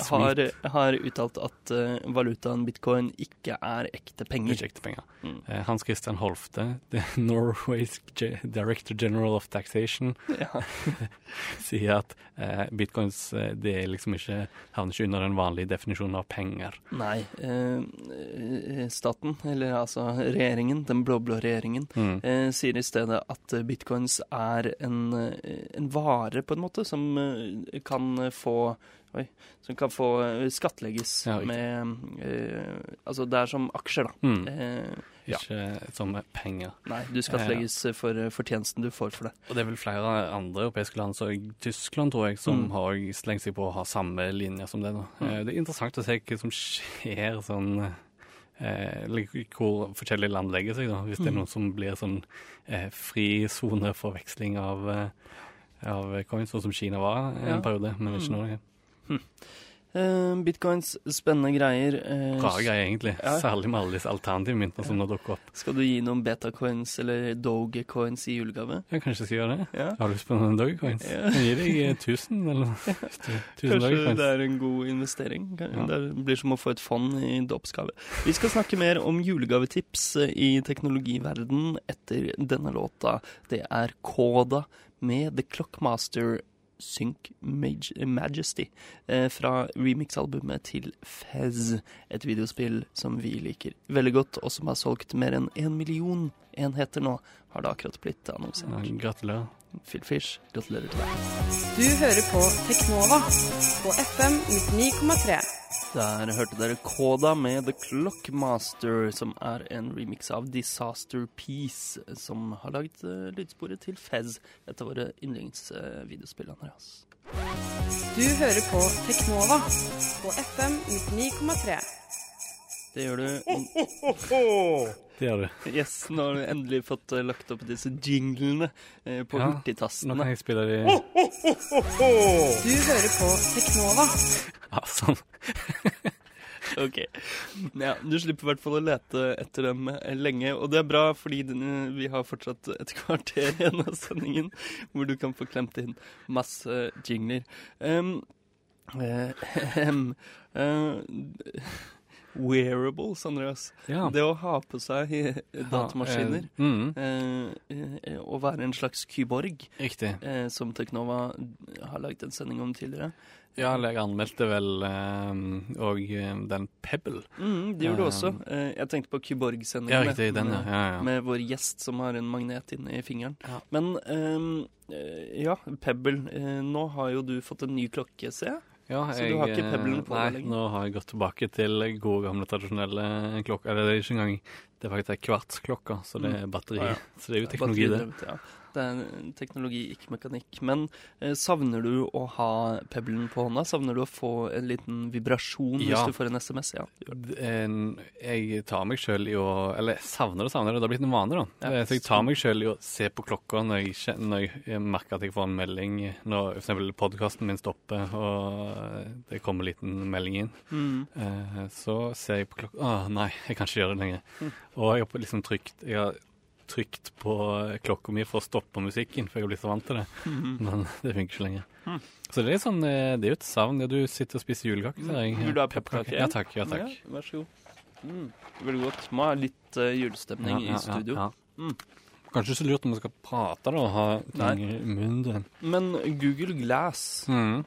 Har, har uttalt at eh, valutaen bitcoin ikke er ekte penger. Ikke ekte penger. Mm. Eh, Hans Christian Holfte, the (laughs) Norway's Director General of Taxation, Ja. (laughs) sier at eh, bitcoins eh, det er liksom ikke havner ikke under den vanlige definisjonen av penger. Nei, eh, eh, staten, eller altså regjeringen, den blå-blå regjeringen, Mm. eh, sier i stedet at eh, bitcoins er en, eh, en vare, på en måte, som eh, kan få Oi, som kan få eh, skattlegges Ja, med eh, Altså, det er som aksjer, da. Mm. Eh, ja. Ikke som penger. Nei, du skattlegges eh, for eh, fortjenesten du får for det. Og det er vel flere andre europeiske land, så Tyskland tror jeg, som Mm. har slengt seg på å ha samme linje som det. nå. Mm. Eh, Det er interessant å se hva som skjer sånn eh, hvor forskjellige land legger seg, da. Hvis det er Mm. noen som blir sånn eh, frisone for veksling av, eh, av coins, sånn som Kina var en Ja. periode, men ikke Mm. Eh, bitcoins, spennende greier. Uh, Rare greier, egentlig. Ja. Særlig med alle disse alternative myntene som nå dukker opp. Skal du gi noen betacoins eller dogecoins i julegave? Jeg skal gjøre det. Ja. Har du lyst på noen Dogecoins? Ja. Jeg gir deg eh, 1000, eller (laughs) noe. Tusen Kanskje Dogecoins. det er en god investering. Det blir som å få et fond i dåpsgave. Vi skal snakke mer om julegavetips eh, i teknologiverden etter denne låta. Det er Koda med The Clockmaster Sync Maj Majesty eh, fra remix-albumet til Fez. Et videospill som vi liker veldig godt, og som har solgt mer enn én million enheter nå, har det akkurat blitt Ja, annonsert. gratulerer. Phil Fish, gratulerer til deg. Du hører på Teknova på FM 99,3. Der hørte dere Koda med The Clockmaster, som er en remix av Disaster Peace, som har laget uh, lydsporet til Fez, et av våre yndlingsvideospill. Andreas. Du hører på Teknova på FM 99,3. Det gjør du. Det gjør du. Yes, nå har du endelig fått uh, lagt opp disse jinglene uh, på Ja, Nå kan jeg spille de Du hører på Teknova. Ja, sånn. (laughs) Ok. Ja, du slipper i hvert fall å lete etter dem eh, lenge, og det er bra, fordi eh, vi har fortsatt et (laughs) kvarter igjen av sendingen hvor du kan få klemt inn masse jingler. Um, uh, um, eh, (laughs) wearables, Andreas. Ja. Det å ha på seg eh, datamaskiner. Ja, eh, mm, eh, eh, å være en slags kyborg, eh, som Teknova har lagd en sending om tidligere. Ja, jeg anmeldte vel òg den Pebble. Mm, det gjorde du Eh, også. Eh, jeg tenkte på kyborg-sendingen. Ja, jeg. Den, ja. med- ja, ja. Med vår gjest som har en magnet inne i fingeren. Ja. Men eh, ja, Pebble. eh, nå har jo du fått en ny klokke, ser jeg. Ja, Så du har ikke eh, Pebblen på Nei, deg lenger? nå har jeg gått tilbake til gode, gamle, tradisjonelle klokker. Eller det er ikke engang Det er faktisk ei kvartsklokke, så det er batteri. Ah, ja. (laughs) Så det er jo teknologi, det. Det er teknologi, ikke mekanikk. Men eh, savner du å ha pebbelen på hånda? Savner du å få en liten vibrasjon Ja. hvis du får en SMS? Ja. Jeg tar meg sjøl i å Eller savner det, savner det. Har blitt en vane, da. Ja. Så jeg tar meg sjøl i å se på klokka når jeg, når jeg merker at jeg får en melding når f.eks. podkasten min stopper og det kommer en liten melding inn. Mm. Eh, Så ser jeg på klokka Å nei, jeg kan ikke gjøre det lenger. Mm. Og jeg har liksom trykt Jeg har trykt på klokka mi for å stoppe musikken, for jeg har blitt så vant til det. Mhm. Men (laughs) det funker ikke lenger. Mm. Så det er sånn eh, Det er jo et savn. Ja, du sitter og spiser julekake, jeg. Vil du ha Pepperkake? Ja takk. Ja, takk. Ja, vær så god. Mm. Veldig godt. Må ha litt uh, julestemning Ja, ja, i studio. Mm. Kanskje så lurt om vi skal prate da, og ha ting i munnen. Men Google Glass, Mm.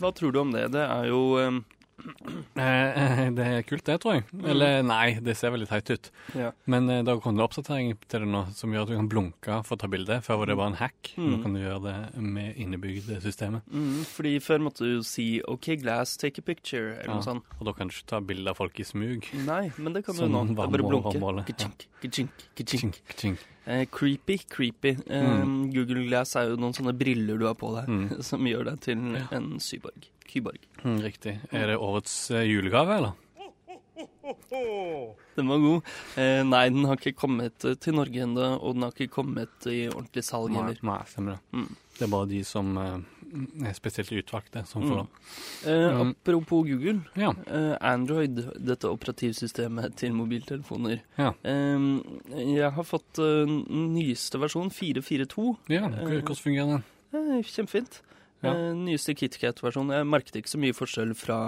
hva tror du om det? Det er jo eh, det er kult, det, tror jeg. Eller nei, det ser veldig teit ut. Ja. Men eh, det har kommet en oppdatering til det nå som gjør at du kan blunke for å ta bilde. Før var det bare en hack. Mm. Nå kan du gjøre det med innebygd systemet. mm, Fordi før måtte du si OK, Glass, take a picture, eller Ja. noe sånt. Og da kan du ikke ta bilde av folk i smug. Nei, men det kan du nå. Det er bare blunke. Ka-chink, ka-chink, ka-chink. Chink, chink. Eh, creepy, creepy. Eh, Mm. Google Glass er jo noen sånne briller du har på deg, Mm. (laughs) som gjør deg til en syborg. Kyborg. Mm, riktig. Er det årets eh, julegave, eller? Den var god. Eh, nei, den har ikke kommet eh, til Norge ennå, og den har ikke kommet i ordentlig salg heller. nei, stemmer det. Mm. Det er bare de som eh, er spesielt utvalgte, som får Mm. lov. Eh, Mm. apropos Google. Ja. Eh, Android, dette operativsystemet til mobiltelefoner. Ja. Jeg har fått nyeste versjon, 442. ja. Hvordan fungerer den? Kjempefint. Ja. Eh, nyeste KitKat-versjonen. Jeg merket ikke så mye forskjell fra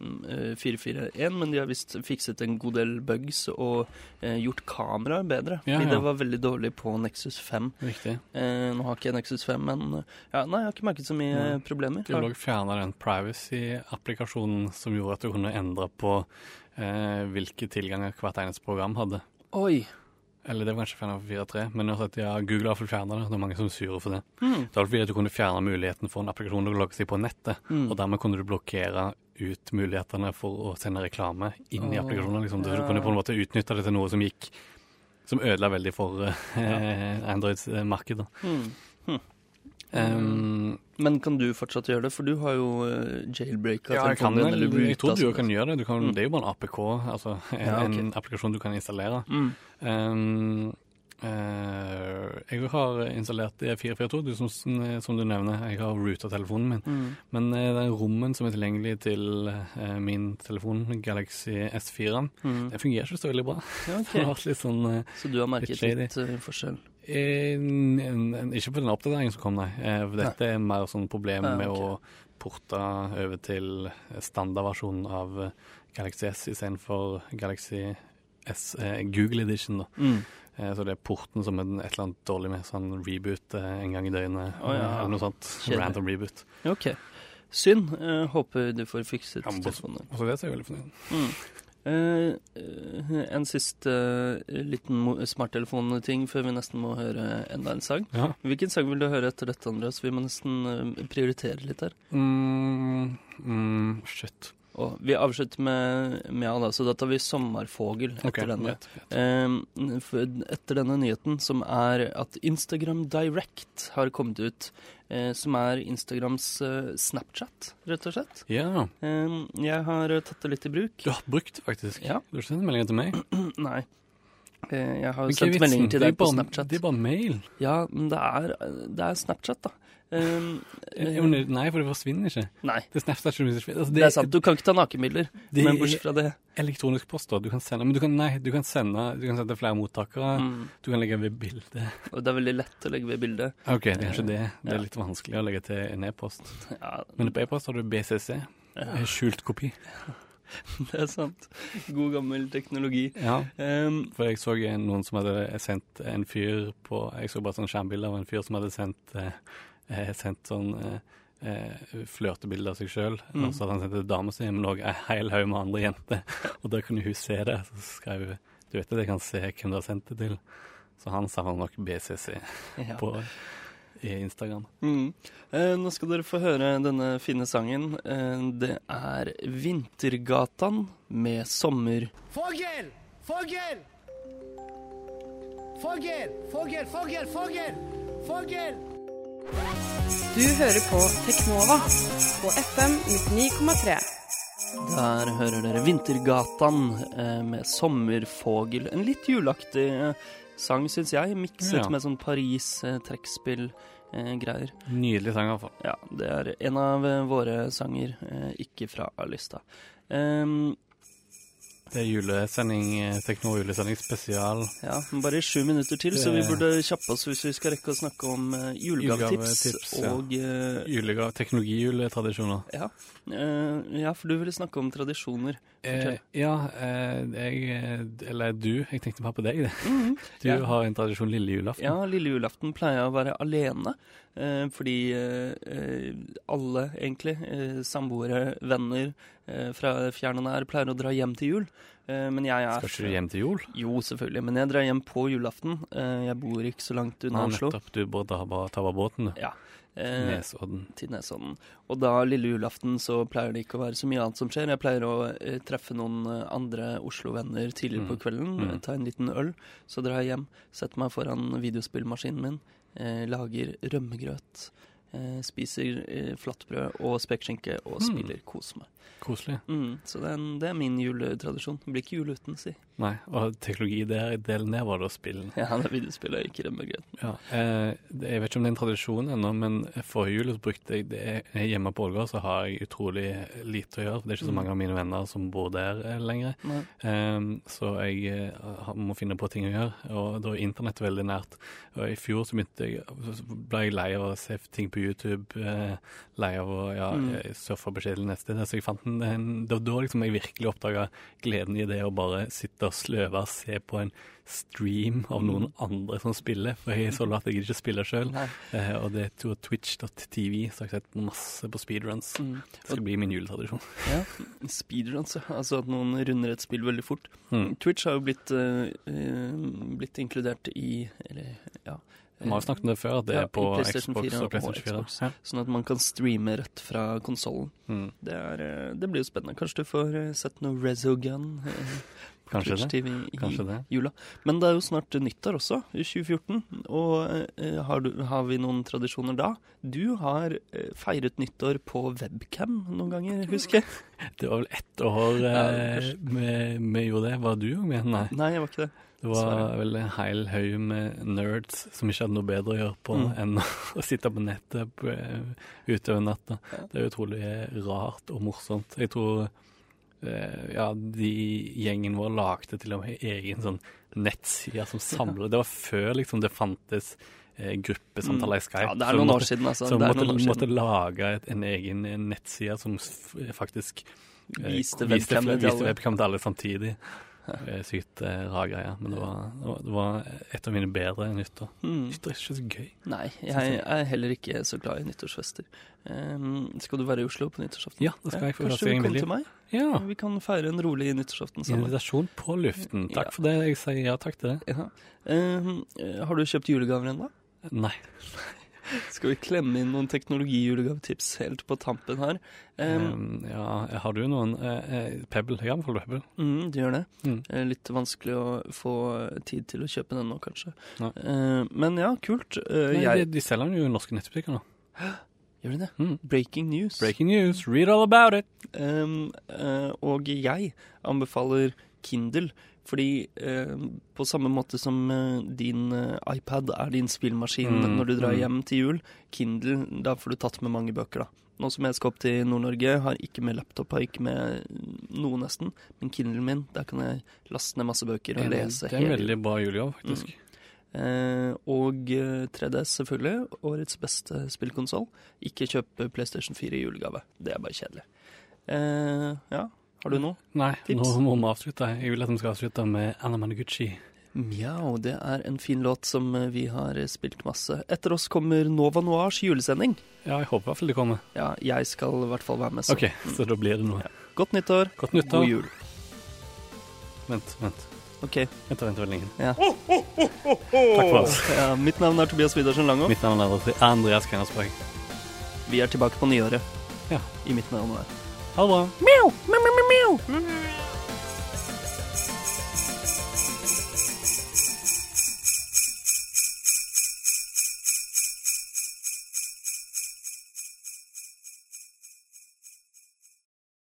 mm, eh, 441, men de har visst fikset en god del bugs og eh, gjort kameraet bedre. Ja, fordi ja. det var veldig dårlig på Nexus 5. Riktig. Eh, nå har ikke jeg Nexus 5, men eh, ja, nei, jeg har ikke merket så mye eh, problemer. De vil fjerna den privacy-applikasjonen som gjorde at du kunne endre på eh, hvilke tilganger hvert eneste program hadde. Oi! Eller det var kanskje for 4.3, men uansett, ja, Google har iallfall fjerna det. Det er mange som er sure for det. Mm. Det var fordi at du kunne fjerne muligheten for en applikasjon til å logge seg på nettet, Mm. og dermed kunne du blokkere ut mulighetene for å sende reklame inn i Åh, applikasjonen. Liksom. Ja. du kunne på en måte utnytte det til noe som gikk som ødela veldig for (laughs) eh, Androids eh, marked. Mm. Um, Men kan du fortsatt gjøre det? For du har jo uh, jailbreaka ja, telefonen din. eller jeg tror du kan gjøre det. Du kan, Mm. Det er jo bare en APK, altså en, Ja, okay. en applikasjon du kan installere. Mm. Um, Uh, jeg har installert det 442, som, som du nevner. Jeg har ruta telefonen min. Mm. Men uh, den rommen som er tilgjengelig til uh, min telefon, Galaxy S4, Mm. det fungerer ikke så veldig bra. Ja, (laughs) Det har vært litt sånn eh, Så du har merket Litt litt forskjell? Eh, Ikke på den oppdateringen som kom, nei. Eh, dette er mer sånn problem med å porte over til standardversjonen av eh, Galaxy S istedenfor Galaxy S Google Edition. da. Mm. Eh, Så det er porten som er et eller annet dårlig med sånn reboot en gang i døgnet. Oh, ja. Eller noe sånt. Kjedelig. Random reboot. Ok. Synd. Eh, håper du får fikset telefonen. Også det er jeg veldig fornøyd med. Mm. Eh, en siste uh, liten smarttelefonting før vi nesten må høre enda en sang. Ja. Hvilken sang vil du høre etter dette, Andreas? Vi må nesten uh, prioritere litt her. Mm, mm, shit. Og vi avslutter med, med Anna, så da tar vi 'Sommerfogel' etter okay, denne. Vet, vet. Eh, etter denne nyheten, som er at Instagram Direct har kommet ut. eh, som er Instagrams eh, Snapchat, rett og slett. Ja, Eh, jeg har eh, tatt det litt i bruk. du har brukt det faktisk. Ja. Du har ikke sendt meldinger til meg. (clears throat) Nei. Eh, jeg har sendt meldinger til deg på Snapchat. Det er bare mail. Ja, men det er, det er Snapchat, da. Um, Nei, for det forsvinner ikke. nei, Det ikke. Altså, det er sant. Du kan ikke ta nakenbilder. Det Men bortsett fra det elektronisk post, da. Du kan sende Men du kan, nei, du kan sende Du kan sende flere mottakere. mm, Du kan legge ved bilde. Det er veldig lett å legge ved bildet. OK, det er ikke det. Det er litt vanskelig å legge til en e-post. Ja, Men på e-post har du BCC. ja, Skjult kopi. (laughs) det er sant. God gammel teknologi. Ja. Um, For jeg så noen som hadde sendt en fyr på Jeg så bare sånn skjermbilde av en fyr som hadde sendt, eh, eh, sendt sånn eh, eh, flørtebilde av seg sjøl. Mm. Og så hadde han sendt til dama si, men òg ei hel haug med andre jenter. (laughs) Og da kunne hun se det. Så skrev hun Du vet at jeg kan se hvem du har sendt det til. Så han sa nok BCC (laughs) ja. på i Instagram. Mm. Eh, nå skal dere få høre denne fine sangen. Eh, det er Vintergatan med sommer. Fogel! Fogel! Fogel! Fogel! Fogel! Fogel! Fågel! Du hører på Teknova på FM 99,3. Der hører dere Vintergatan eh, med sommerfågel. En litt juleaktig eh, sang, syns jeg. Mikset Ja. med sånn Paris-trekkspill-greier. Nydelig sang, i hvert fall. ja, det er en av eh, våre sanger, eh, ikke fra lista. Um, Det er julesending, eh, Tekno-julesending spesial. ja, bare sju minutter til, så vi burde kjappe oss hvis vi skal rekke å snakke om eh, julegavetips. Ja. Og eh, Julegav, teknologijuletradisjoner. ja. Uh, ja, for du ville snakke om tradisjoner. Eh, ja, eh, jeg eh, Eller du, jeg tenkte bare på deg. Mhm. (laughs) Du Ja. har en tradisjon lille julaften. Ja, lille julaften pleier jeg å være alene. Eh, fordi eh, alle, egentlig, eh, samboere, venner fra fjern og nær, pleier å dra hjem til jul. Eh, men jeg er Skal ikke du hjem til jul? Jo, selvfølgelig. Men jeg drar hjem på julaften. Eh, jeg bor ikke så langt unna Oslo. nettopp. Du bør ta ta på båten, du. Ja. Eh, Nesodden. til Nesodden. Og da lille julaften så pleier det ikke å være så mye annet som skjer. Jeg pleier å eh, treffe noen eh, andre Oslo-venner tidligere på Mm. kvelden, Mm. eh, ta en liten øl. Så drar jeg hjem, setter meg foran videospillmaskinen min, eh, lager rømmegrøt, spiser eh, flatbrød og spekeskinke og Mm. spiller kos meg. Koselig. Mm, så det er, en, det er min juletradisjon. Det blir ikke jul uten, si. Nei, og teknologi der, delen ned var det å spille. (laughs) Ja, det er videospillet, ikke rømmegrøt. Ja, eh, jeg vet ikke om det er en tradisjon ennå, men forrige jul så brukte jeg det Hjemme på Ålgård så har jeg utrolig lite å gjøre. for Det er ikke så Mm. mange av mine venner som bor der eh, lenger. Ehm, så jeg eh, må finne på ting å gjøre, og da er internett veldig nært. Og I fjor så begynte jeg, så ble jeg lei av å se ting på på YouTube, eh, lei av å ja, Mm. eh, surfe på kjedelig nettsted. Så jeg fant en, en, det var da liksom jeg virkelig oppdaga gleden i det å bare sitte og sløve og se på en stream av noen andre som spiller. For jeg så lat jeg ikke spiller sjøl. Eh, og det er to- twitch.tv, så har jeg sett masse på speedruns. Mm. Det skal bli min juletradisjon. Ja, speedruns. Altså at noen runder et spill veldig fort. Mm. Twitch har jo blitt, eh, blitt inkludert i Eller, ja. Vi har jo snakket om det før, at det Ja, er på PlayStation Xbox 4 og PlayStation 4. Xbox. Ja. Sånn at man kan streame rett fra konsollen. Mm. Det, eh, det blir jo spennende. Kanskje du får eh, sett noe Rezogun eh, Kanskje det. I Kanskje det. jula. Men det er jo snart nyttår også, i 2014. Og eh, har, du, har vi noen tradisjoner da? Du har eh, feiret nyttår på webcam noen ganger, husker jeg. (laughs) Det var vel ett år eh, vi gjorde det. Var du òg med? Nei. Nei, jeg var ikke det. Det var Sorry. vel en hel haug med nerds som ikke hadde noe bedre å gjøre på Mm. enn å (laughs) sitte på nettet på, over natta. Det er utrolig rart og morsomt. Jeg tror eh, ja, de gjengen vår lagde til og med egen sånn nettside som samlet Det var før liksom det fantes eh, gruppesamtaler i Skype. Ja, det er noen måtte- år siden, altså. Er måtte, måtte lage et, en egen eh, nettside som faktisk eh, Viste viste, webcam til alle samtidig. Sykt eh, rar greie. Men det var, det var- et av mine bedre nyttår. Mm. Nyttår er ikke så gøy. Nei, jeg er heller ikke så glad i nyttårsfester. Um, skal du være i Oslo på nyttårsaften? Ja, det skal jeg. for Kanskje du kommer komme til meg? Ja. Vi kan feire en rolig nyttårsaften sammen. Invitasjon på luften. Takk Ja. for det. Jeg sier ja takk til det. Ja. Um, har du kjøpt julegaver ennå? Nei. Skal vi klemme inn noen teknologijulegavetips helt på tampen her? Um, Um, ja, har du noen eh, Pebble? Jeg fall Pebble. mm, det gjør det. Mm. Eh, Litt vanskelig å få tid til å kjøpe den nå, kanskje. Ja. Uh, men ja, kult. Uh, Nei, jeg, de, de selger den jo i norske nettbutikker nå. (gasps) Gjør de det? Mm. Breaking news. Breaking news, read all about it. Um, og jeg anbefaler Kindle, fordi eh, på samme måte som eh, din eh, iPad er din spillmaskin Mm, når du drar mm. hjem til jul, Kindle, da får du tatt med mange bøker, da. Nå som jeg skal opp til Nord-Norge, har ikke med laptop, har ikke med noe nesten, men Kindlen min, der kan jeg laste ned masse bøker og lese det er en veldig bra julegave, faktisk. Eh, og eh, 3DS selvfølgelig, årets beste spillkonsoll. Ikke kjøp PlayStation 4 i julegave. Det er bare kjedelig. Eh, ja, har du noe? Nei, Tips? nå må vi avslutte. Jeg vil at vi skal avslutte med Anna Managuchi. Mjau, det er en fin låt som eh, vi har eh, spilt masse. Etter oss kommer Nova Noirs julesending. Ja, jeg håper i hvert fall det kommer. Ja, jeg skal i hvert fall være med. Så. OK, så da blir det noe. Godt nyttår. Godt nyttår. God jul. Vent, vent. OK. Vent, vent veldig lenge. Ja. Takk for oss. Ja, mitt navn er Tobias Widersen Langhoff. Mitt navn er Andreas Krenasberg. Vi er tilbake på nyåret. Ja. I midten av januar. Ha det bra. Mjau, mjau, mjau, mjau.